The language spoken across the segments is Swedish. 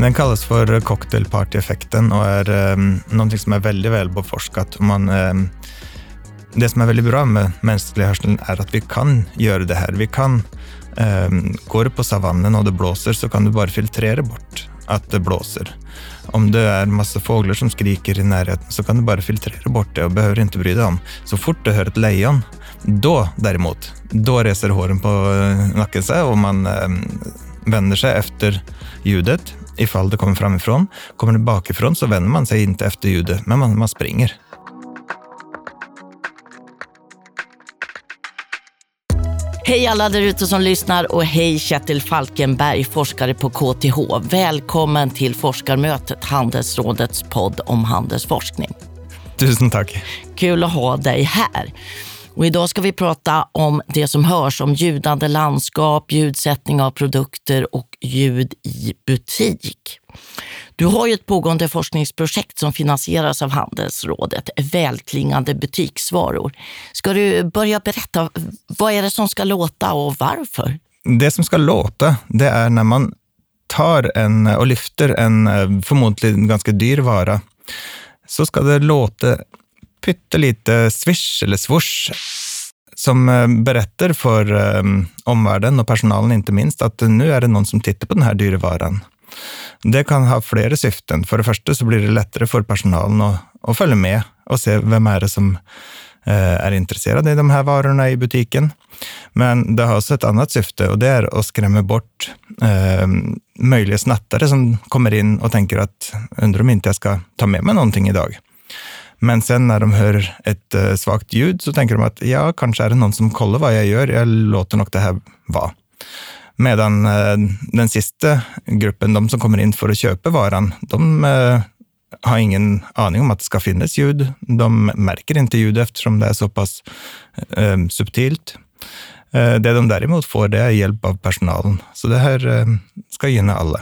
Den kallas för cocktailpartyeffekten och är um, någonting som är väldigt välbeforskat. Man, um, det som är väldigt bra med mänsklig hörsel är att vi kan göra det här. Vi kan, ehm, um, går du på savannen och det blåser så kan du bara filtrera bort att det blåser. Om det är massa fåglar som skriker i närheten så kan du bara filtrera bort det och behöver inte bry dig om. Så fort du hör ett lejon, då däremot, då reser håren på eh, nacken sig och man um, vänder sig efter ljudet ifall det kommer framifrån. Kommer det bakifrån så vänder man sig inte efter ljudet, men man, man springer. Hej alla där ute som lyssnar och hej Kjetil Falkenberg, forskare på KTH. Välkommen till Forskarmötet, Handelsrådets podd om handelsforskning. Tusen tack. Kul att ha dig här. Och idag ska vi prata om det som hörs om ljudande landskap, ljudsättning av produkter och ljud i butik. Du har ju ett pågående forskningsprojekt som finansieras av Handelsrådet, Välklingande butiksvaror. Ska du börja berätta, vad är det som ska låta och varför? Det som ska låta, det är när man tar en och lyfter en eh, förmodligen ganska dyr vara, så ska det låta pyttelite swish eller swoosh som eh, berättar för eh, omvärlden och personalen inte minst att nu är det någon som tittar på den här dyra varan. Det kan ha flera syften. För det första så blir det lättare för personalen att, att följa med och se vem är det som eh, är intresserad i de här varorna i butiken. Men det har också ett annat syfte och det är att skrämma bort eh, möjliga snattare som kommer in och tänker att undrar om inte jag ska ta med mig någonting idag. Men sen när de hör ett uh, svagt ljud så tänker de att ja, kanske är det någon som kollar vad jag gör. Jag låter nog det här vara. Medan uh, den sista gruppen, de som kommer in för att köpa varan, de uh, har ingen aning om att det ska finnas ljud. De märker inte ljud eftersom det är så pass subtilt. Det de däremot får, det är hjälp av personalen. Så det här ska gynna alla.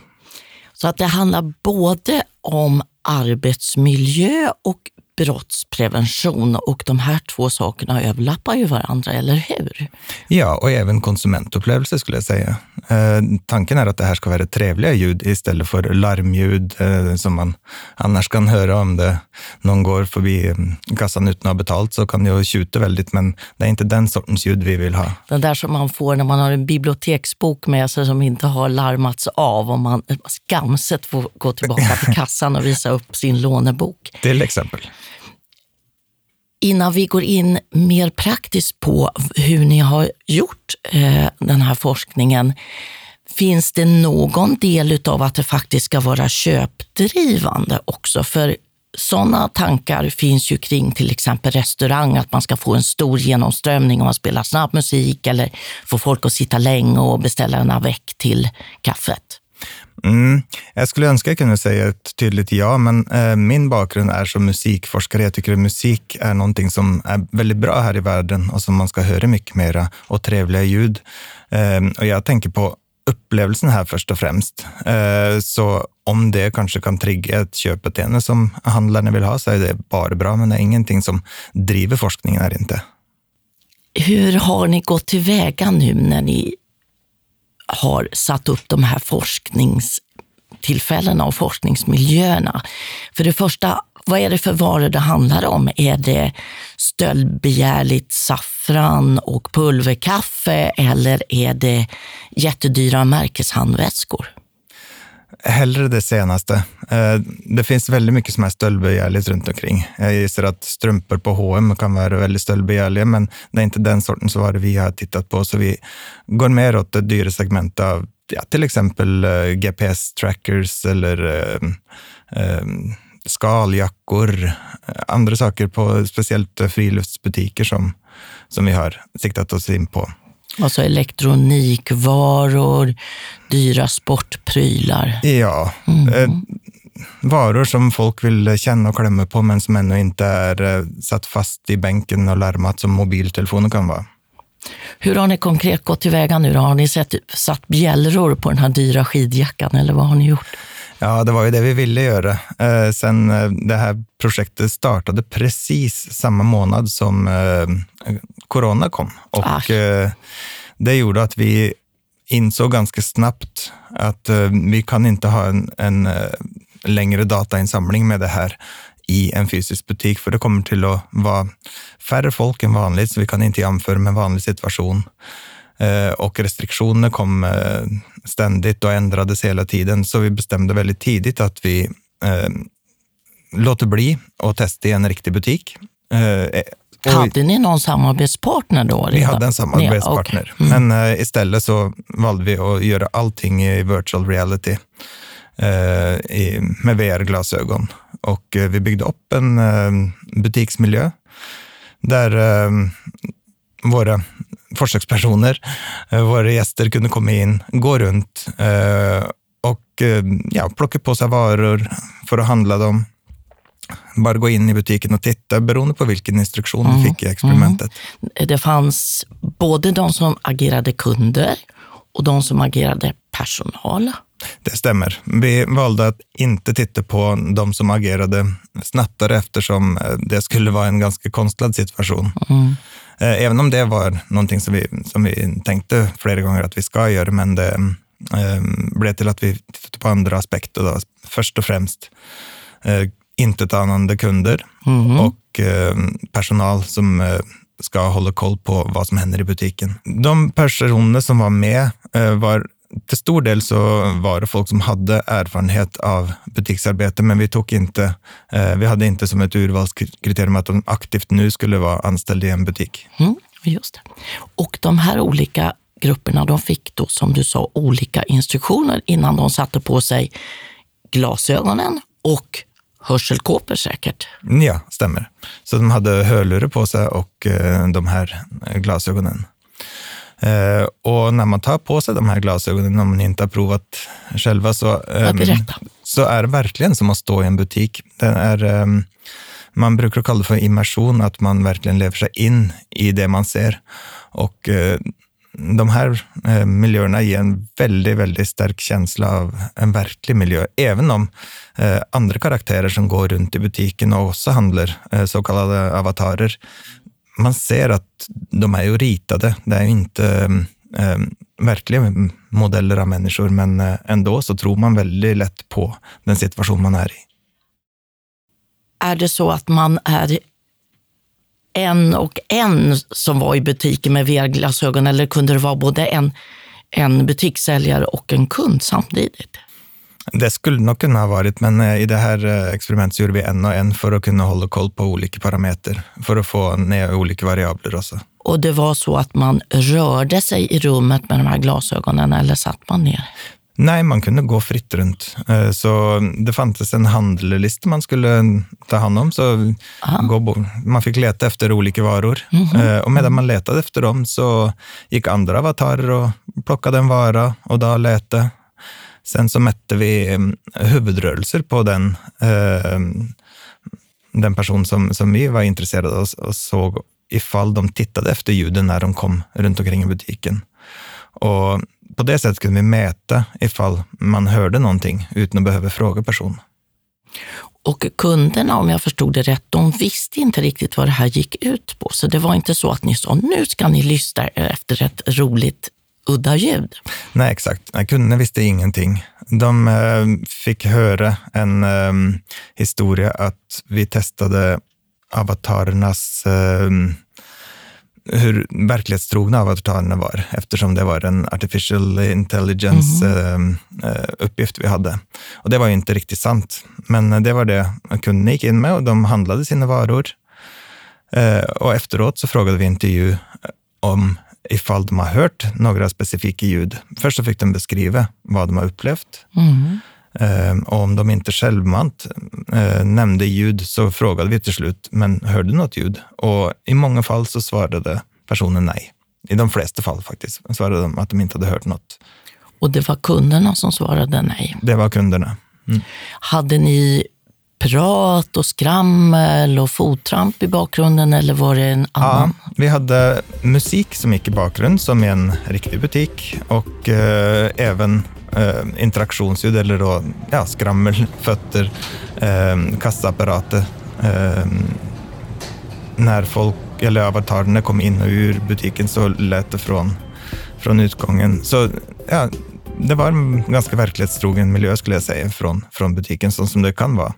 Så att det handlar både om arbetsmiljö och brottsprevention och de här två sakerna överlappar ju varandra, eller hur? Ja, och även konsumentupplevelse skulle jag säga. Eh, tanken är att det här ska vara trevliga ljud istället för larmljud eh, som man annars kan höra om det någon går förbi mm, kassan utan att ha betalt så kan det ju tjuta väldigt, men det är inte den sortens ljud vi vill ha. Den där som man får när man har en biblioteksbok med sig som inte har larmats av och man skamset får gå tillbaka till kassan och visa upp sin lånebok. Till exempel. Innan vi går in mer praktiskt på hur ni har gjort eh, den här forskningen, finns det någon del av att det faktiskt ska vara köpdrivande också? För sådana tankar finns ju kring till exempel restaurang, att man ska få en stor genomströmning om man spelar snabb musik eller få folk att sitta länge och beställa en avec till kaffet. Mm. Jag skulle önska jag kunde säga ett tydligt ja, men eh, min bakgrund är som musikforskare. Jag tycker att musik är någonting som är väldigt bra här i världen och som man ska höra mycket mera och trevliga ljud. Eh, och jag tänker på upplevelsen här först och främst. Eh, så om det kanske kan trigga ett köpbeteende som handlarna vill ha så är det bara bra, men det är ingenting som driver forskningen här inte. Hur har ni gått tillväga nu när ni har satt upp de här forskningstillfällena och forskningsmiljöerna. För det första, vad är det för varor det handlar om? Är det stöldbegärligt saffran och pulverkaffe eller är det jättedyra märkeshandväskor? Hellre det senaste. Eh, det finns väldigt mycket som är stöldbegärligt runt omkring. Jag gissar att strumpor på H&M kan vara väldigt stöldbegärliga, men det är inte den sortens varor vi har tittat på, så vi går mer åt det dyra segmentet av ja, till exempel eh, GPS-trackers eller um, skaljackor, andra saker på speciellt friluftsbutiker som, som vi har siktat oss in på. Alltså elektronikvaror, dyra sportprylar. Ja, mm. eh, varor som folk vill känna och klämma på men som ännu inte är eh, satt fast i bänken och larmat som mobiltelefoner kan vara. Hur har ni konkret gått tillväga nu? Då? Har ni sett, satt bjällror på den här dyra skidjackan eller vad har ni gjort? Ja, det var ju det vi ville göra. Eh, sen eh, det här projektet startade precis samma månad som eh, corona kom. Och ah. det gjorde att vi insåg ganska snabbt att eh, vi kan inte ha en, en eh, längre datainsamling med det här i en fysisk butik, för det kommer till att vara färre folk än vanligt, så vi kan inte jämföra med en vanlig situation. Eh, och restriktionerna kom eh, ständigt och ändrades hela tiden, så vi bestämde väldigt tidigt att vi eh, låter bli att testa i en riktig butik. Eh, hade ni någon samarbetspartner då? Vi hade en samarbetspartner, okay. mm. men uh, istället så valde vi att göra allting i virtual reality uh, i, med VR-glasögon. Och uh, vi byggde upp en butiksmiljö där våra försökspersoner, våra gäster kunde komma in, gå runt och ja, plocka på sig varor för att handla dem bara gå in i butiken och titta beroende på vilken instruktion mm. du fick i experimentet. Mm. Det fanns både de som agerade kunder och de som agerade personal. Det stämmer. Vi valde att inte titta på de som agerade snattare eftersom eh, det skulle vara en ganska konstlad situation. Mm. Eh, även om det var någonting som vi, som vi tänkte flera gånger att vi ska göra, men det eh, blev till att vi tittade på andra aspekter. Då. Först och främst intetanande kunder mm. och eh, personal som eh, ska hålla koll på vad som händer i butiken. De personer som var med eh, var till stor del så var det folk som hade erfarenhet av butiksarbete, men vi tog inte, vi hade inte som ett urvalskriterium att de aktivt nu skulle vara anställda i en butik. Mm, just det. Och de här olika grupperna, de fick då som du sa olika instruktioner innan de satte på sig glasögonen och hörselkåpor säkert. Ja, stämmer. Så de hade hörlurar på sig och eh, de här glasögonen. Eh, och när man tar på sig de här glasögonen, om man inte har provat själva, så, ehm, så är det verkligen som att stå i en butik. Det är, man brukar kalla det för immersion, att man verkligen lever sig in i det man ser. Och eh, de här eh, miljöerna ger en väldigt, väldigt stark känsla av en verklig miljö, även om eh, andra karaktärer som går runt i butiken och också handlar, eh, så kallade avatarer, man ser att de är ju ritade. Det är inte verkliga modeller av människor, men ändå så tror man väldigt lätt på den situation man är i. Är det så att man är en och en som var i butiken med VR-glasögon eller kunde det vara både en, en butikssäljare och en kund samtidigt? Det skulle nog kunna ha varit, men eh, i det här eh, experimentet gjorde vi en och en för att kunna hålla koll på olika parametrar, för att få ner olika variabler också. Och det var så att man rörde sig i rummet med de här glasögonen eller satt man ner? Nej, man kunde gå fritt runt. Eh, så det fanns en handellista man skulle ta hand om. Så man fick leta efter olika varor. Mm -hmm. Och medan man letade efter dem så gick andra avatarer och plockade en vara och då letade. Sen så mätte vi mm, huvudrörelser på den, eh, den person som, som vi var intresserade av och såg ifall de tittade efter ljuden när de kom runt omkring i butiken. Och på det sättet kunde vi mäta ifall man hörde någonting utan att behöva fråga personen. Och kunderna, om jag förstod det rätt, de visste inte riktigt vad det här gick ut på. Så det var inte så att ni sa, nu ska ni lyssna efter ett roligt udda ljud. Nej, exakt. Kunderna visste ingenting. De eh, fick höra en eh, historia att vi testade avatarernas eh, hur verklighetstrogna avatarerna var, eftersom det var en artificial intelligence-uppgift mhm. mm. vi hade. Och det var ju inte riktigt sant, men det var det kunderna gick in med och de handlade sina varor. Eh, och efteråt så frågade vi intervju om ifall de har hört några specifika ljud. Först så fick de beskriva vad de har upplevt. Mm. Och om de inte självmant eh, nämnde ljud så frågade vi till slut, men hörde du något ljud? Och i många fall så svarade personen nej. I de flesta fall faktiskt svarade de att de inte hade hört något. Och det var kunderna som svarade nej? Det var kunderna. Mm. Hade ni prat och skrammel och fottramp i bakgrunden eller var det en annan? Ja, vi hade musik som gick i bakgrund som i en riktig butik och eh, även eh, interaktionsljud eller då, ja, skrammel, fötter, eh, kassaapparater. Eh, när folk eller avatarerna kom in och ur butiken så lät det från från utgången. Så ja, det var en ganska verklighetstrogen miljö skulle jag säga från, från butiken, så som det kan vara.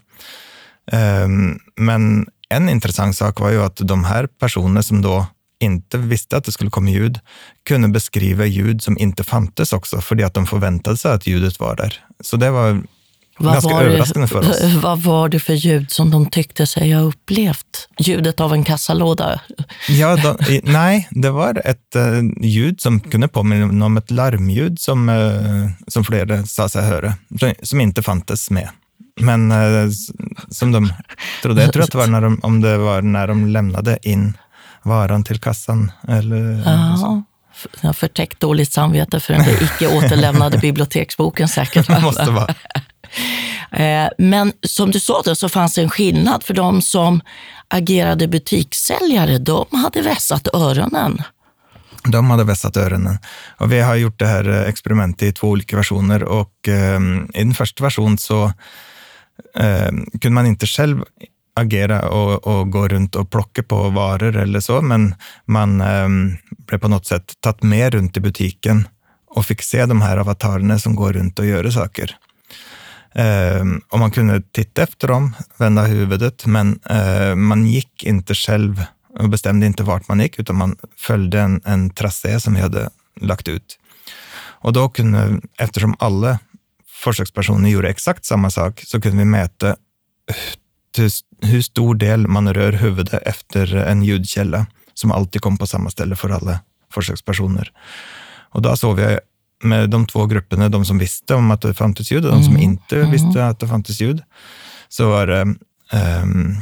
Eh, men en intressant sak var ju att de här personerna som då inte visste att det skulle komma ljud, kunde beskriva ljud som inte fanns också, för att de förväntade sig att ljudet var där. Så det var vad ganska var överraskande för oss. Vad var det för ljud som de tyckte sig ha upplevt? Ljudet av en kassalåda? Ja, de, nej, det var ett uh, ljud som kunde påminna om ett larmljud som, uh, som flera sa sig höra, som inte fanns med. Men uh, som de trodde, jag tror att det var när de, om det var när de lämnade in varan till kassan. Eller, ja. Jag förtäckt dåligt samvete för den icke återlämnade biblioteksboken säkert. Det måste vara. Eh, men som du sa, då, så fanns det en skillnad för de som agerade butikssäljare. De hade vässat öronen. De hade vässat öronen. Och vi har gjort det här eh, experimentet i två olika versioner och eh, i den första versionen så eh, kunde man inte själv agera och, och, gå runt och plocka på varor eller så, men man eh, blev på något sätt tagit med runt i butiken och fick se de här avatarerna som går runt och gör saker. Eh, och man kunde titta efter dem, vända huvudet, men eh, man gick inte själv och bestämde inte vart man gick, utan man följde en, en tracé som vi hade lagt ut. Och då kunde, eftersom alla försökspersoner gjorde exakt samma sak, så kunde vi mäta hur stor del man rör huvudet efter en ljudkälla som alltid kom på samma ställe för alla försökspersoner. Och då såg vi med de två grupperna, de som visste om att det fanns ljud och de som mm. inte mm. visste att det fanns ljud, så var det um,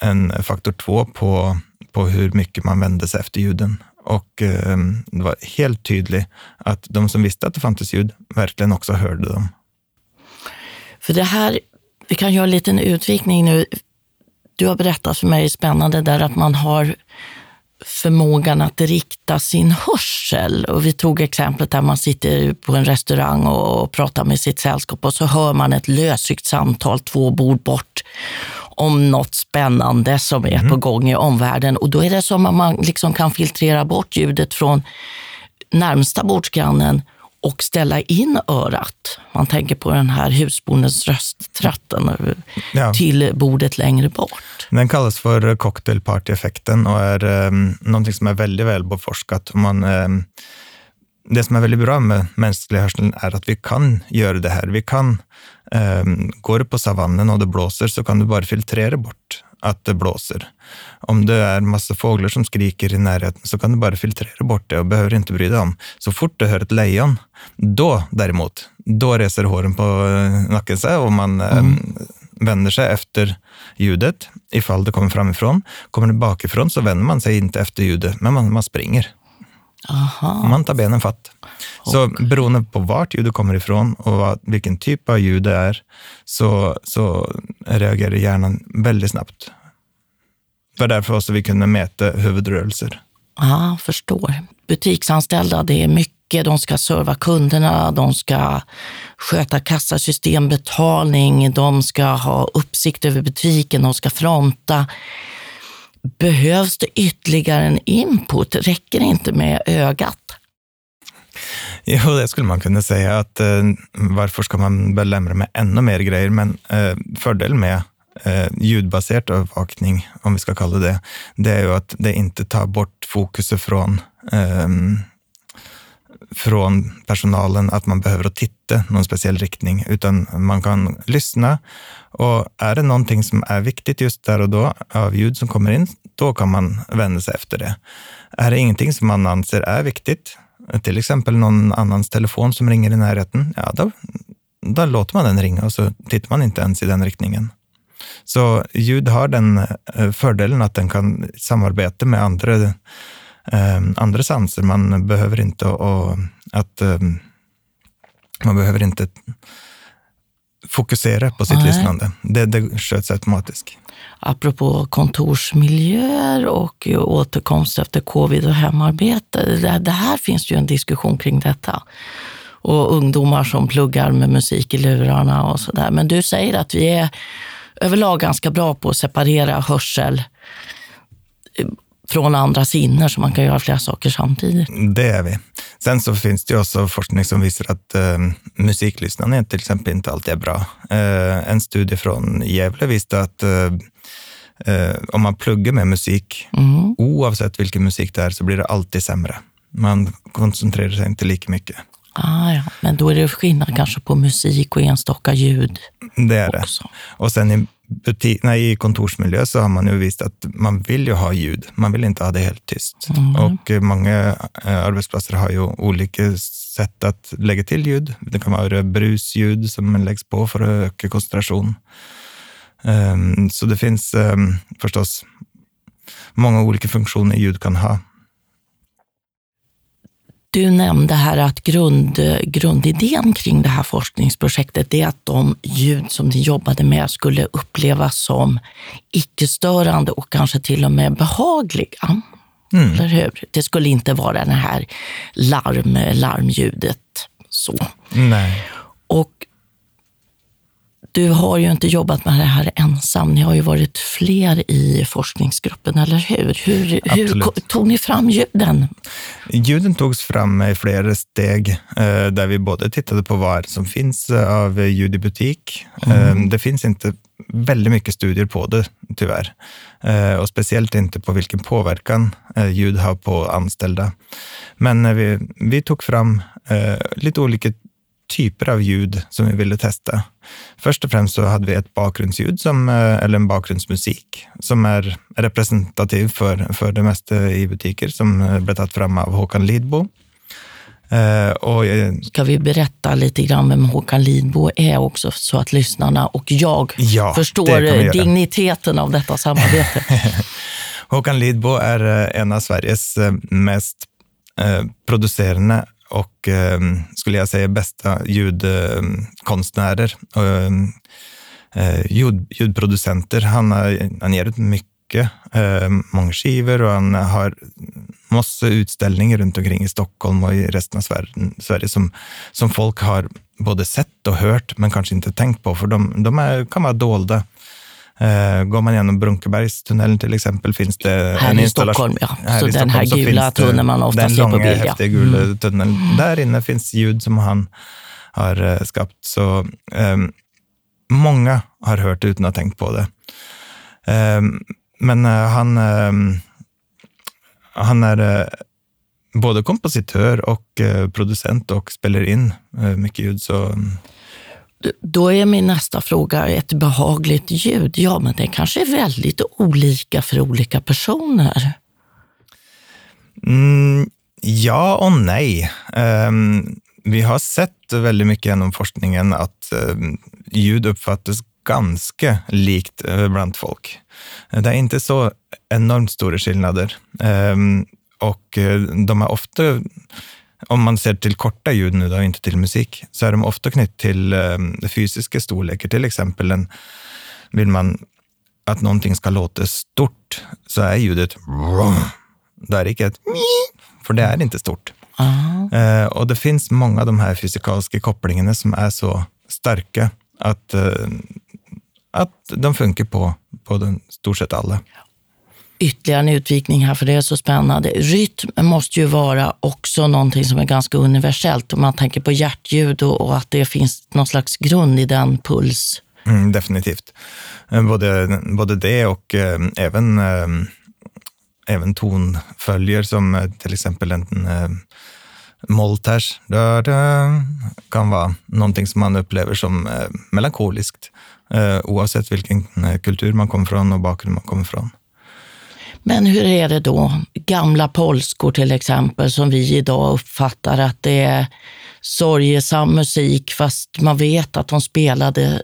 en faktor två på, på hur mycket man vände sig efter ljuden. Och um, det var helt tydligt att de som visste att det fanns ljud verkligen också hörde dem. För det här, vi kan göra en liten utvikning nu. Du har berättat för mig spännande där att man har förmågan att rikta sin hörsel. Och vi tog exemplet där man sitter på en restaurang och pratar med sitt sällskap och så hör man ett lösryckt samtal två bord bort om något spännande som är mm. på gång i omvärlden. Och då är det som att man liksom kan filtrera bort ljudet från närmsta bordsgrannen och ställa in örat. Man tänker på den här husbondens rösttratten ja. till bordet längre bort. Den kallas för cocktailparty-effekten och är um, någonting som är väldigt väl beforskat. Man, um, det som är väldigt bra med mänsklig hörsel är att vi kan göra det här. Vi kan, um, går du på savannen och det blåser så kan du bara filtrera bort att det blåser. Om det är massa fåglar som skriker i närheten så kan du bara filtrera bort det och behöver inte bry dig om. Så fort du hör ett lejon, då däremot, då reser håren på eh, nacken sig och man eh, mm. vänder sig efter ljudet ifall det kommer framifrån. Kommer det bakifrån så vänder man sig inte efter ljudet, men man, man springer. Aha. Man tar benen fatt. Så beroende på vart ljudet kommer ifrån och vad, vilken typ av ljud det är, så, så reagerar hjärnan väldigt snabbt. Det var därför också vi kunde mäta huvudrörelser. Ja, förstår. Butiksanställda, det är mycket. De ska serva kunderna, de ska sköta kassasystem, betalning, de ska ha uppsikt över butiken, de ska fronta. Behövs det ytterligare en input? Räcker det inte med ögat? Jo, det skulle man kunna säga. att eh, Varför ska man belämra med ännu mer grejer? Men eh, fördelen med eh, ljudbaserad övervakning, om vi ska kalla det, det är ju att det inte tar bort fokuset från eh, från personalen att man behöver titta någon speciell riktning, utan man kan lyssna. Och är det någonting som är viktigt just där och då av ljud som kommer in, då kan man vända sig efter det. Är det ingenting som man anser är viktigt, till exempel någon annans telefon som ringer i närheten, ja, då, då låter man den ringa och så tittar man inte ens i den riktningen. Så ljud har den eh, fördelen att den kan samarbeta med andra, andra sanser. Man behöver inte och, att eh, man behöver inte fokusera på sitt Nej. lyssnande. Det, det sköts automatiskt. Apropå kontorsmiljöer och återkomst efter covid och hemarbete. Det, det här finns ju en diskussion kring detta. Och ungdomar som pluggar med musik i lurarna och sådär. Men du säger att vi är överlag ganska bra på att separera hörsel från andra sinnen så man kan göra flera saker samtidigt. Det är vi. Sen så finns det också forskning som visar att eh, musiklyssnande till exempel inte alltid är bra. Eh, en studie från Gävle visste att eh, eh, om man pluggar med musik, Mm. oavsett vilken musik det är, så blir det alltid sämre. Man koncentrerar sig inte lika mycket. Ah, ja. Men då är det skillnad kanske på musik och enstaka ljud Det är det. också. Och sen i, butik, nej, i kontorsmiljö så har man ju visat att man vill ju ha ljud. Man vill inte ha det helt tyst. Och eh, många eh, arbetsplatser har ju olika sätt att lägga till ljud. Det kan vara brusljud som läggs på för att öka koncentration. Ehm, Så det finns ehm, förstås många olika funktioner ljud kan ha. Du nämnde här att grund, grundidén kring det här forskningsprojektet är att de ljud som ni jobbade med skulle upplevas som icke-störande och kanske till och med behagliga. Eller hur? Det skulle inte vara det här larm, larmljudet. Så. Nej. Och du har ju inte jobbat med det här ensam. Ni har ju varit fler i forskningsgruppen, eller hur? Hur, hur tog ni fram ljuden? Ljuden togs fram i flera steg eh, där vi både tittade på vad som finns eh, av ljud i butik. Eh, Det finns inte väldigt mycket studier på det, tyvärr. Eh, Och speciellt inte på vilken påverkan ljud har på anställda. Men vi, vi tog fram lite olika typer av ljud som vi ville testa. Först och främst så hade vi ett bakgrundsljud, som, eh, eller en bakgrundsmusik, som är representativ för, för det mesta i butiker, som eh, blev tagit fram av Håkan Lidbo. Eh, och, Ska vi berätta lite grann vem Håkan Lidbo är också så att lyssnarna och jag Ja, förstår digniteten av detta samarbete? Håkan Lidbo är en av Sveriges mest producerande och, eh, skulle jag säga, bästa ljudkonstnärer ehm, och ehm, eh, ljud, ljudproducenter. Han har, han ger ut mycket, eh, många skivor och han har massa utställningar runt omkring i Stockholm och i resten av Sverige, Sverige som, som folk har både sett och hört, men kanske inte tänkt på, för de, de är, kan vara dolda. Eh, går man genom Brunkebergstunneln till exempel finns det Här en i. Stockholm, ja. Här Så i den här gula tunneln man ofta den ser på långa, bild, ja. häftiga gula tunneln. Där inne finns ljud som han har eh, skapat. Så ehm, många har hört utan att ha tänkt på det. Ehm, men eh, han, ehm, han är eh, både kompositör och producent och spelar in mycket ljud. Så, mm, då är min nästa fråga ett behagligt ljud. Ja, men det kanske är väldigt olika för olika personer. Mm, ja och nej. Um, vi har sett väldigt mycket genom forskningen att um, ljud uppfattas ganska likt eh, bland folk. Det är inte så enormt stora skillnader. Um, och eh, de är ofta, om man ser till korta ljud nu då, inte till musik, så är de ofta knytt till ehm, fysiska storlekar. Till exempel en, vill man att någonting ska låta stort, så är ljudet. Det är inte ett för det är inte stort. Ah. Eh, och det finns många av de här fysikaliska kopplingarna som är så starka att, eh, att de funkar på, på den, stort sett alla. Ytterligare en utvikning här, för det är så spännande. Rytm måste ju vara också någonting som är ganska universellt. Om man tänker på hjärtljud och, och att det finns någon slags grund i den puls. Mm, definitivt. Eh, både, både det och eh, även, eh, även tonföljer som eh, till exempel en eh, Molters da, da, kan vara någonting som man upplever som eh, melankoliskt eh, oavsett vilken kultur man kommer från och bakgrund man kommer från. Men hur är det då? Gamla polskor till exempel, som vi idag uppfattar att det är sorgesam musik, fast man vet att de spelade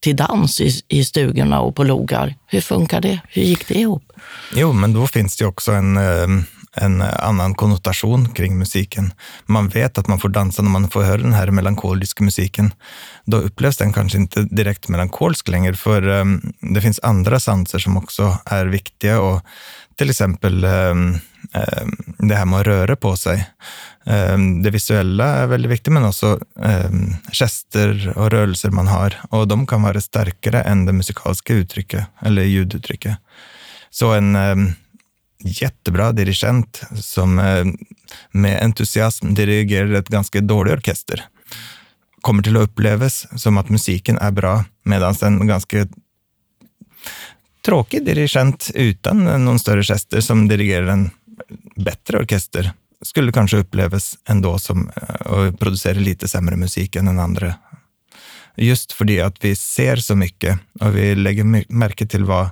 till dans i, i stugorna och på logar. Hur funkar det? Hur gick det ihop? Jo, men då finns det ju också en, eh, en annan konnotation kring musiken. Man vet att man får dansa när man får höra den här melankoliska musiken. Då upplevs den kanske inte direkt melankolsk längre, för um, det finns andra sanser som också är viktiga. Och till exempel um, det här med att röra på sig. Det visuella är väldigt viktigt, men också gester och rörelser man har. Och de kan vara starkare än det musikaliska uttrycket, eller ljuduttrycket. Så en jättebra dirigent som eh, med entusiasm dirigerar ett ganska dålig orkester kommer till att upplevas som att musiken är bra, medan en ganska tråkig dirigent utan någon större gester som dirigerar en bättre orkester skulle kanske upplevas ändå som eh, att producera lite sämre musik än den andra. Just för att vi ser så mycket och vi lägger märke till vad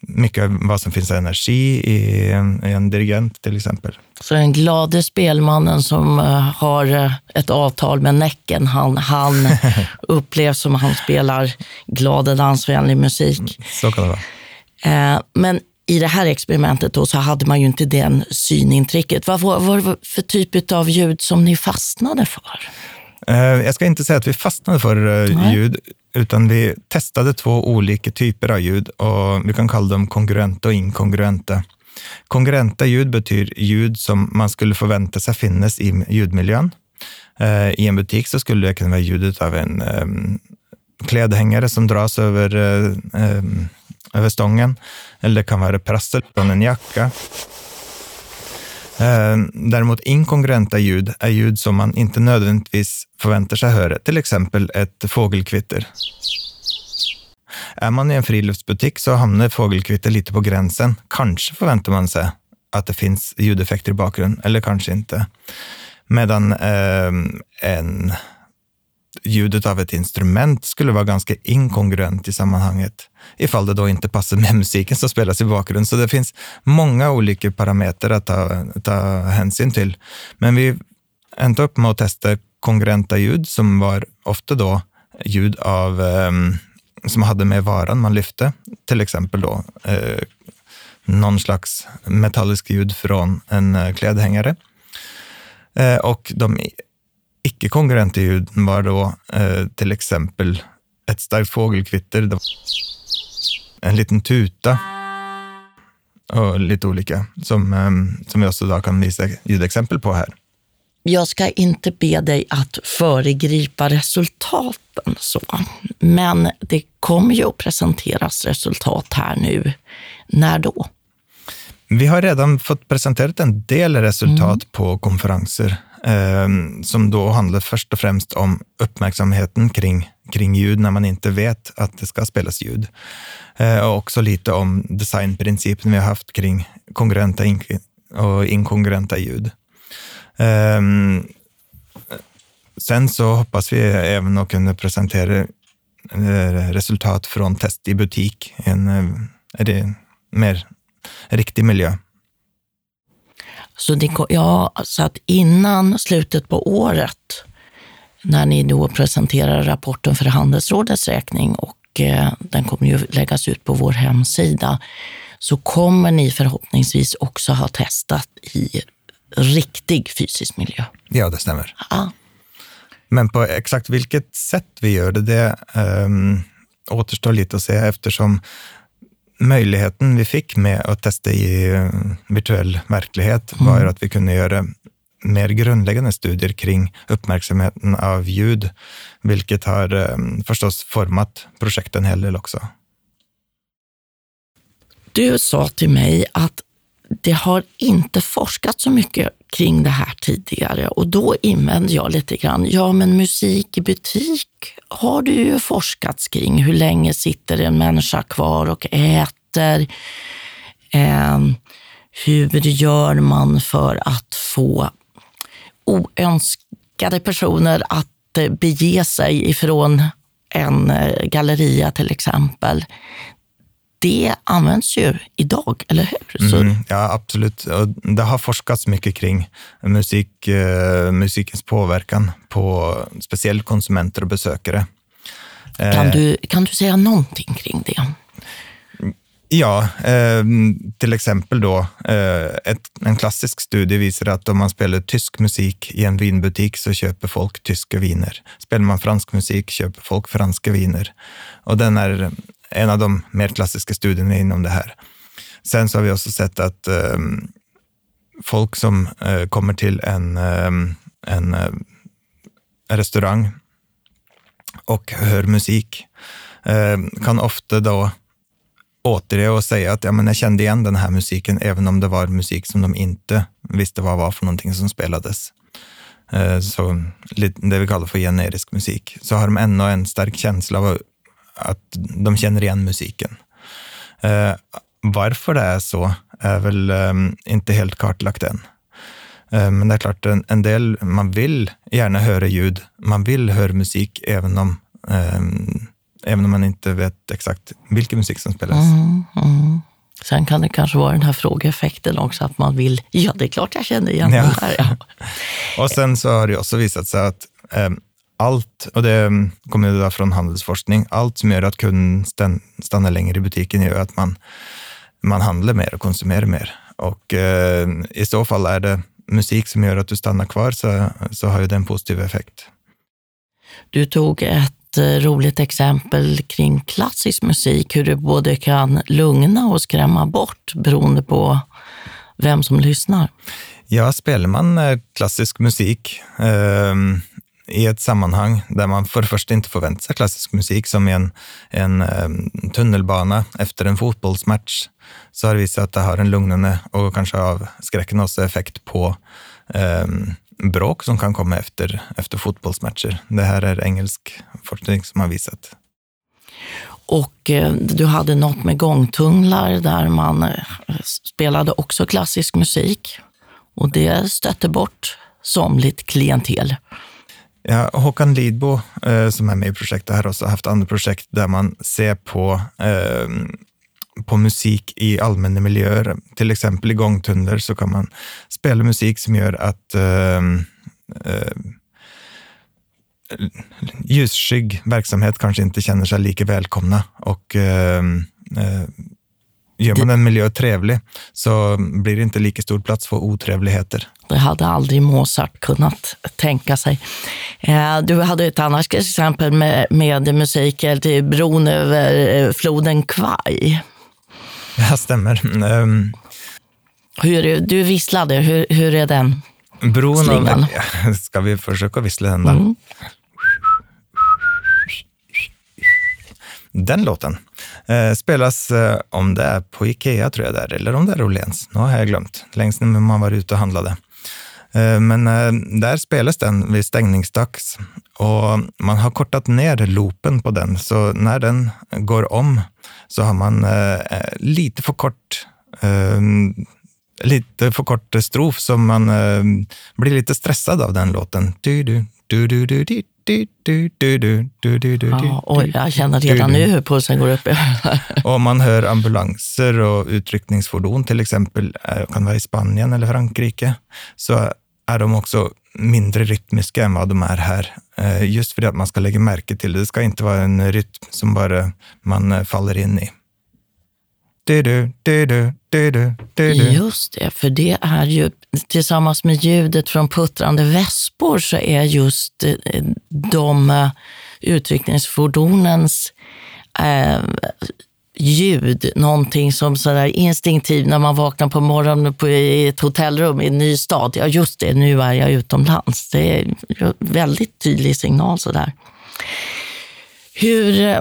mycket vad som finns energi i en, i en dirigent till exempel. Så den glade spelmannen som uh, har uh, ett avtal med Näcken, han, han upplevs som han spelar glad och dansvänlig musik. Mm, så kan det vara. Uh, men i det här experimentet då så hade man ju inte den synintrycket. Vad var, vad var det för typ av ljud som ni fastnade för? Jag ska inte säga att vi fastnade för ljud, utan vi testade två olika typer av ljud och vi kan kalla dem kongruenta och inkongruenta. Kongruenta ljud betyder ljud som man skulle förvänta sig finnas i ljudmiljön. Eh, I en butik så skulle det kunna vara ljudet av en um, klädhängare som dras över, um, över stången, eller det kan vara prassel från en jacka. Eh, däremot inkongruenta ljud är ljud som man inte nödvändigtvis förväntar sig höra, till exempel ett fågelkvitter. Är man i en friluftsbutik så hamnar fågelkvitter lite på gränsen. Kanske förväntar man sig att det finns ljudeffekter i bakgrunden, eller kanske inte. Medan eh, en ljudet av ett instrument skulle vara ganska inkongruent i sammanhanget, ifall det då inte passar med musiken som spelas i bakgrunden. Så det finns många olika parametrar att ta, ta hänsyn till. Men vi ändå upp med att testa kongruenta ljud som var ofta då ljud av, um, som hade med varan man lyfte, till exempel då uh, någon slags metallisk ljud från en uh, klädhängare. Uh, och de icke-kongruenta ljuden var då eh, till exempel ett starkt fågelkvitter, en liten tuta och lite olika som, eh, som jag också då kan visa ljudexempel på här. Jag ska inte be dig att föregripa resultaten, så. men det kommer ju att presenteras resultat här nu. När då? Vi har redan fått presenterat en del resultat mm. på konferenser Ehm, som då handlar först och främst om uppmärksamheten kring, kring ljud när man inte vet att det ska spelas ljud. Ehm, och också lite om designprincipen vi har haft kring kongruenta och inkongruenta ljud. Ehm, sen så hoppas vi även att kunna presentera eh, resultat från test i butik, en, eh, en mer riktig miljö. Så, det, ja, så att innan slutet på året, när ni då presenterar rapporten för Handelsrådets räkning och eh, den kommer ju läggas ut på vår hemsida, så kommer ni förhoppningsvis också ha testat i riktig fysisk miljö. Ja, det stämmer. Ja. Men på exakt vilket sätt vi gör det, det um, återstår lite att se eftersom möjligheten vi fick med att testa i eh, virtuell verklighet var mm. att vi kunde göra mer grundläggande studier kring uppmärksamheten av ljud, vilket har um, förstås format projektet en hel del också. Du sa till mig att det har inte forskats så mycket kring det här tidigare och då invänder jag lite grann, ja men musik i butik har du ju forskats kring. Hur länge sitter en människa kvar och äter? Eh, hur gör man för att få oönskade personer att eh, bege sig ifrån en eh, galleria till exempel det används ju idag, eller hur? Mm, ja, absolut. Det har forskats mycket kring musik, eh, musikens påverkan på speciellt konsumenter och besökare. Kan eh, du, kan du säga någonting kring det? Ja, eh, till exempel då, eh, ett, en klassisk studie visar att om man spelar tysk musik i en vinbutik så köper folk tyska viner. Spelar man fransk musik köper folk franska viner. Och den är en av de mer klassiska studierna inom det här. Sen så har vi också sett att eh, folk som eh, kommer till en, eh, en eh, restaurang och hör musik ehm, kan ofta då återge och säga att ja, men jag kände igen den här musiken, även om det var musik som de inte visste vad var för någonting som spelades. Eh, så det vi kallar för generisk musik. Så har de ändå en stark känsla av att de känner igen musiken. Eh, varför det är så är väl ehm, inte helt kartlagt än. Eh, men det är klart, en, del, man vill gärna höra ljud, man vill höra musik även om, ehm, även om man inte vet exakt vilken musik som spelas. Mm, mm. Sen kan det kanske vara den här frågeeffekten också, att man vill, ja det är klart jag känner igen ja. det här. Ja. och sen så har det också visat sig att eh, allt, och det kommer ju från handelsforskning, allt som gör att kunden stannar längre i butiken gör att man, man handlar mer och konsumerar mer. Och eh, i så fall är det musik som gör att du stannar kvar så, så har ju det en positiv effekt. Du tog ett roligt exempel kring klassisk musik, hur det både kan lugna och skrämma bort beroende på vem som lyssnar. Ja, spelar man eh, klassisk musik eh, i ett sammanhang där man för det första inte förväntar sig klassisk musik, som i en, en ehm, tunnelbana efter en fotbollsmatch, så har det visat att det har en lugnande och kanske avskräckande effekt på um, bråk som kan komma efter, efter fotbollsmatcher. Det här är engelsk forskning som har visat. Och eh, du hade något med gångtunnlar där man eh, spelade också klassisk musik och det stötte bort somligt klientel. Ja, Håkan Lidbo, eh, som är med i projektet, har också haft andra projekt där man ser på eh, på musik i allmänna miljöer. Till exempel i gångtunnlar så kan man spela musik som gör att eh, eh, ljusskygg verksamhet kanske inte känner sig lika välkomna och ehm, eh, eh Gör man en miljö trevlig så blir det inte lika stor plats för otrevligheter. Det hade aldrig Mozart kunnat tänka sig. Eh, du hade ett annat exempel med, med musik till bron över eh, floden Kwai. Ja, stämmer. Um, hur, du visslade, hur, hur är den Bron slingan? Av, ska vi försöka vissla den då? Mm. Den låten eh, spelas, eh, om det är på Ikea tror jag där, eller om det är Åhléns. Nu har jag glömt, längst när man var ute och handlade. Eh, men eh, där spelas den vid stängningsdags och man har kortat ner loopen på den, så när den går om så har man eh, eh lite för kort eh, lite för kort strof, så man eh, blir lite stressad av den låten. Du, du, du, du, du, du, du, du, du, du, du, du, ja, oj, jag känner redan nu hur pulsen går upp. och man hör ambulanser och utryckningsfordon, till exempel, kan vara i Spanien eller Frankrike, så är de också mindre rytmiska än vad de är här. Just för att man ska lägga märke till det. Det ska inte vara en rytm som bara man faller in i. Just det, för det är ju tillsammans med ljudet från puttrande väspor så är just eh, de eh, utryckningsfordonens eh, ljud, någonting som sådär instinktivt när man vaknar på morgonen på, i ett hotellrum i en ny stad. Ja, just det, nu är jag utomlands. Det är en väldigt tydlig signal sådär. Hur eh,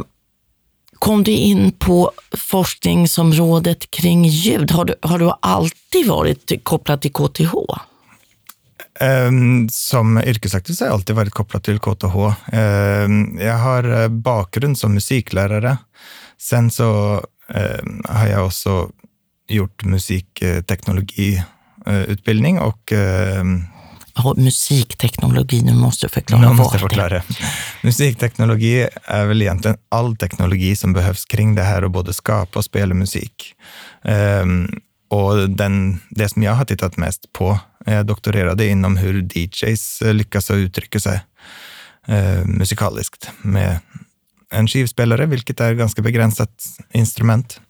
kom du in på forskningsområdet kring ljud? Har du, har du alltid varit kopplad till KTH? Ehm, som yrkesaktiv har jag alltid varit kopplad till KTH. Ehm, jag har eh, bakgrund som musiklärare Sen så ehm, har jag också gjort musikteknologiutbildning och Ja, musikteknologi, nu måste du förklara nu måste förklara. Musikteknologi är väl egentligen all teknologi som behövs kring det här att både skapa och spela musik. Um, och den, det som jag har tittat mest på, jag doktorerade inom hur DJs lyckas uttrycka sig uh, musikaliskt med en skivspelare, vilket är ett ganska begränsat instrument.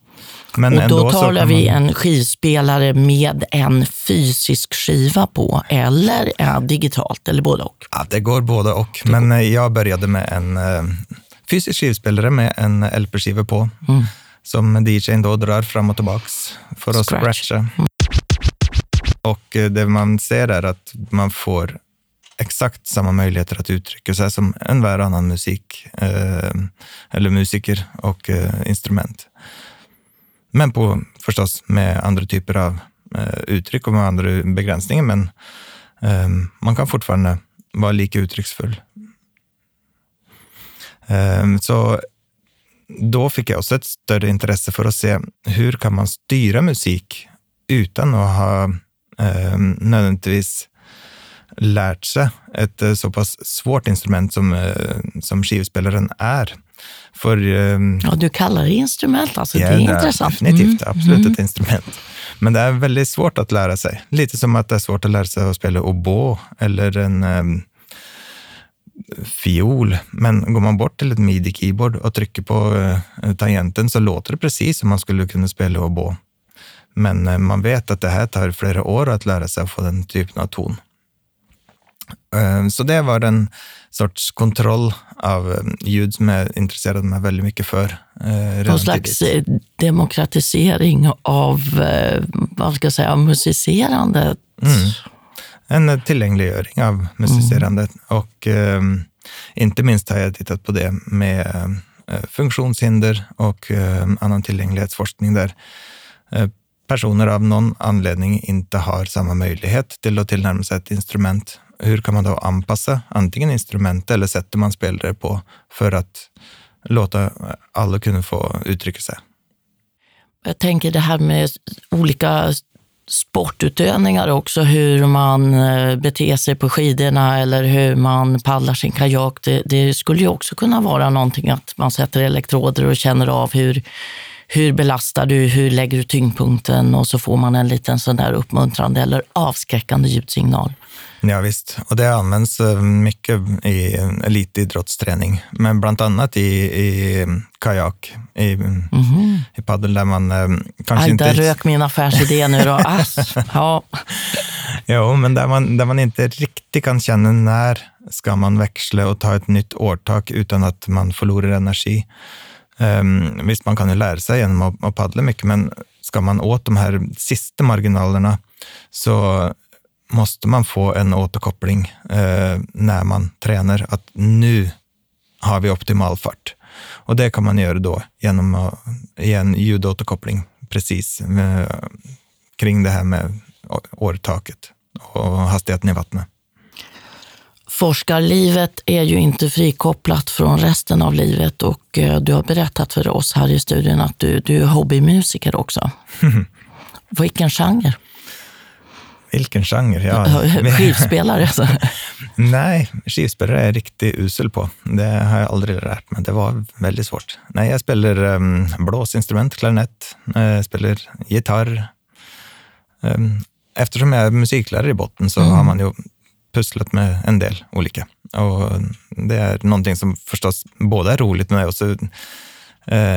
Men och då talar vi man... en skivspelare med en fysisk skiva på, eller ja, digitalt, eller både och? Ja, det går både och. Det men går. Eh, jag började med en uh, fysisk skivspelare med en LP-skiva på, mm. som DJn då drar fram och tillbaks för att Scratch. scratcha. Mm. Och eh, det man ser är att man får exakt samma möjligheter att uttrycka sig som en var annan musik, eh, eller musiker och eh, instrument. Men på, förstås med andra typer av eh, uttryck och med andra begränsningar, men eh, man kan fortfarande vara lika uttrycksfull. Eh, så då fick jag också ett större intresse för att se hur kan man styra musik utan att ha eh, nödvändigtvis lärt sig ett eh, så pass svårt instrument som, eh, som skivspelaren är. För, eh, ja, du kallar det instrument, alltså. Ja, det är det intressant. Definitivt, mm. absolut mm. ett instrument. Men det är väldigt svårt att lära sig. Lite som att det är svårt att lära sig att spela oboe eller en um, fiol. Men går man bort till ett midi-keyboard och trycker på uh, tangenten så låter det precis som man skulle kunna spela oboe. Men uh, man vet att det här tar flera år att lära sig att få den typen av ton. Uh, så det var en sorts kontroll av ljud som jag intresserade mig väldigt mycket för. Någon slags tidigt. demokratisering av vad ska jag säga, musicerandet. Mm en tillgängliggöring av musicerandet. Mm. Och eh, inte minst har jag tittat på det med eh, funktionshinder och eh, annan tillgänglighetsforskning där eh, personer av någon anledning inte har samma möjlighet till att tillnärma sig ett instrument. Hur kan man då anpassa antingen instrumentet eller sättet man spelar det på för att låta alla kunna få uttrycka sig? Jag tänker det här med olika sportutövningar också, hur man eh, beter sig på skidorna eller hur man paddlar sin kajak. Det, det, skulle ju också kunna vara någonting att man sätter elektroder och känner av hur, hur belastar du, hur lägger du tyngdpunkten och så får man en liten sån där uppmuntrande eller avskräckande ljudsignal. Ja, visst, och det används eh, mycket i elitidrottsträning, men bland annat i, i kajak, i, mm -hmm. i paddel där man eh, kanske Aj, inte... Där rök min affärsidé nu då. Ass, ja. jo, men där man, där man inte riktigt kan känna när ska man växla och ta ett nytt årtak utan att man förlorar energi. Um, visst, man kan ju lära sig genom att, att paddla mycket, men ska man åt de här sista marginalerna så måste man få en återkoppling eh, när man tränar, att nu har vi optimal fart. Och det kan man göra då genom att ge en ljudåterkoppling precis eh, kring det här med årtaket och hastigheten i vattnet. Forskarlivet är ju inte frikopplat från resten av livet och eh, du har berättat för oss här i studion att du, du är hobbymusiker också. Vilken genre? Vilken genre? Ja. Skivspelare? Alltså. Nej, skivspelare är jag riktigt usel på. Det har jag aldrig lärt mig. Det var väldigt svårt. Nej, jag spelar um, blåsinstrument, klarinett, jag spelar gitarr. Um, eftersom jag är musiklärare i botten så mm. har man ju pusslat med en del olika. Och det är någonting som förstås både är roligt men också uh,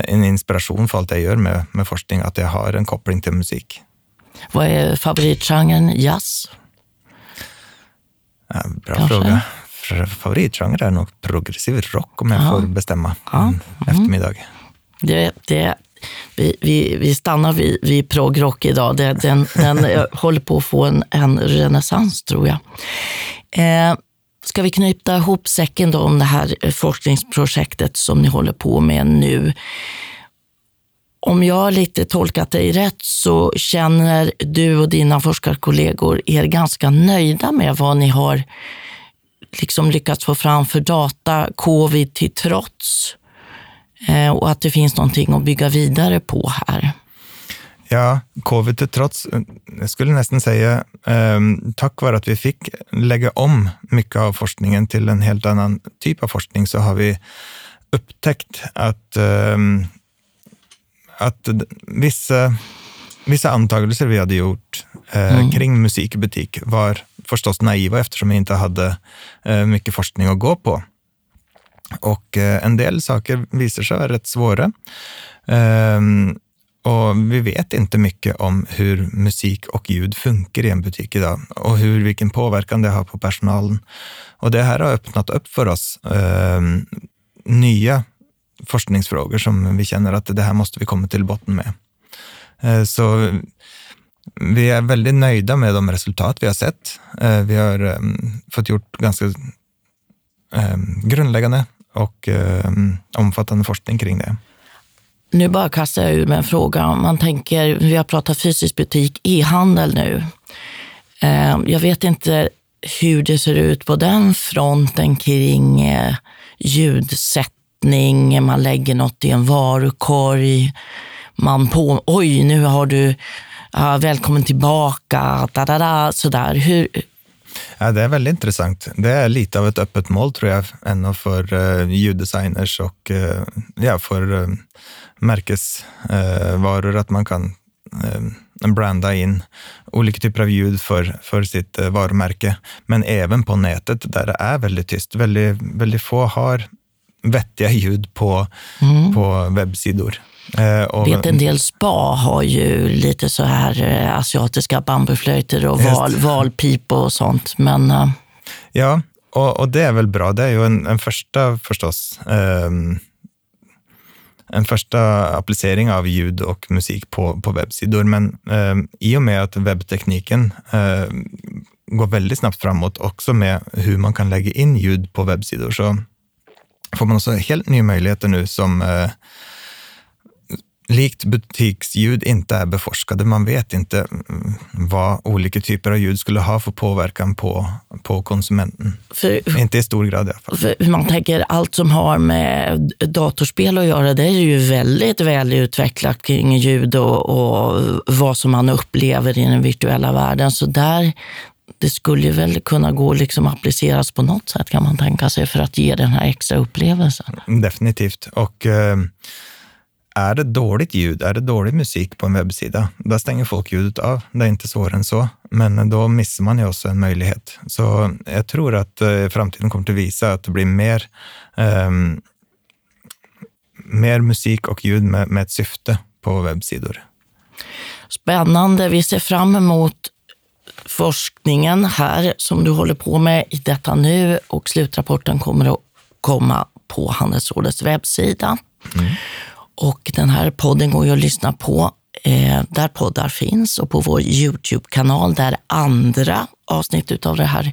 en inspiration för allt jag gör med, med forskning, att jag har en koppling till musik. Vad är favoritgenren? Jazz? Ja, bra Kanske? fråga. Favoritgenre är nog progressiv rock om jag ja. får bestämma ja. mm. eftermiddag. Det, det, vi, vi, vi stannar vid, vid progrock idag. Det, den, den håller på att få en, en renässans tror jag. Eh, ska vi knyta ihop säcken då om det här forskningsprojektet som ni håller på med nu? Om jag lite tolkat dig rätt så känner du och dina forskarkollegor er ganska nöjda med vad ni har liksom lyckats få fram för data, covid till trots, eh, och att det finns någonting att bygga vidare på här. Ja, covid till trots, eh, jag skulle nästan säga eh, tack vare att vi fick lägga om mycket av forskningen till en helt annan typ av forskning så har vi upptäckt att eh, att vissa, vissa antagelser vi hade gjort eh, mm. kring musik i butik var förstås naiva eftersom vi inte hade eh, mycket forskning att gå på. Och eh, en del saker visar sig vara rätt svåra. Ehm, och vi vet inte mycket om hur musik och ljud funkar i en butik idag och hur, vilken påverkan det har på personalen. Och det här har öppnat upp för oss eh, nya forskningsfrågor som vi känner att det här måste vi komma till botten med. Eh, så vi är väldigt nöjda med de resultat vi har sett. Eh, vi har eh, fått gjort ganska grundläggande och omfattande forskning kring det. Nu bara kastar jag ur mig en fråga. Man tänker, vi har pratat fysisk butik, e-handel nu. Jag vet inte hur det ser ut på den fronten kring ljudsätt ljudsättning, man lägger något i en varukorg, man på, oj nu har du, uh, välkommen tillbaka, da, da, da, sådär. Hur, Ja, det är väldigt intressant. Det är lite av ett öppet mål tror jag, ändå för uh, ljuddesigners och uh, ja, för uh, märkesvaror, att man kan uh, branda in olika typer av ljud för, för sitt uh, varumärke. Men även på nätet där det är väldigt tyst. Väldigt, väldigt få har vettiga ljud på, mm. på webbsidor. Eh, och, vet en del spa har ju lite så här eh, asiatiska bambuflöjter och val, valpip och sånt. Men, eh. Ja, och, och, det är väl bra. Det är ju en, en första förstås. Eh, en första applicering av ljud och musik på, på webbsidor. Men eh, i och med att webbtekniken eh, går väldigt snabbt framåt också med hur man kan lägga in ljud på webbsidor så får man också helt nya möjligheter nu som eh, likt butiksljud inte är beforskade. Man vet inte mm, vad olika typer av ljud skulle ha för påverkan på, på konsumenten. För, inte i stor grad i alla fall. För man tänker allt som har med datorspel att göra, det är ju väldigt väl utvecklat kring ljud och, och vad som man upplever i den virtuella världen. Så där, det skulle väl kunna gå liksom appliceras på något sätt kan man tänka sig för att ge den här extra upplevelsen. Definitivt. Och eh, är det dåligt ljud, är det dålig musik på en webbsida, då stänger folk ljudet av. Det är inte svårare än så, men då missar man ju också en möjlighet. Så jag tror att eh, framtiden kommer att visa att det blir mer, um, mer musik och ljud med, med ett syfte på webbsidor. Spännande. Vi ser fram emot forskningen här som du håller på med i detta nu och slutrapporten kommer att komma på Handelsrådets webbsida. Mm. Och den här podden går ju att lyssna på eh, där poddar finns och på vår Youtube-kanal där andra avsnitt av det här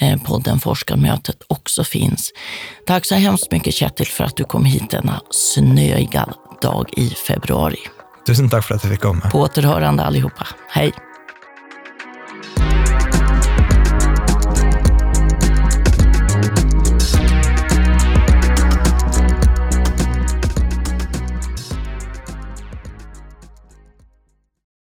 eh, podden Forskarmötet också finns. Tack så hemskt mycket Kjetil för att du kom hit denna snöiga dag i februari. Tusen tack för att jag fick komma. På återhörande allihopa. Hej!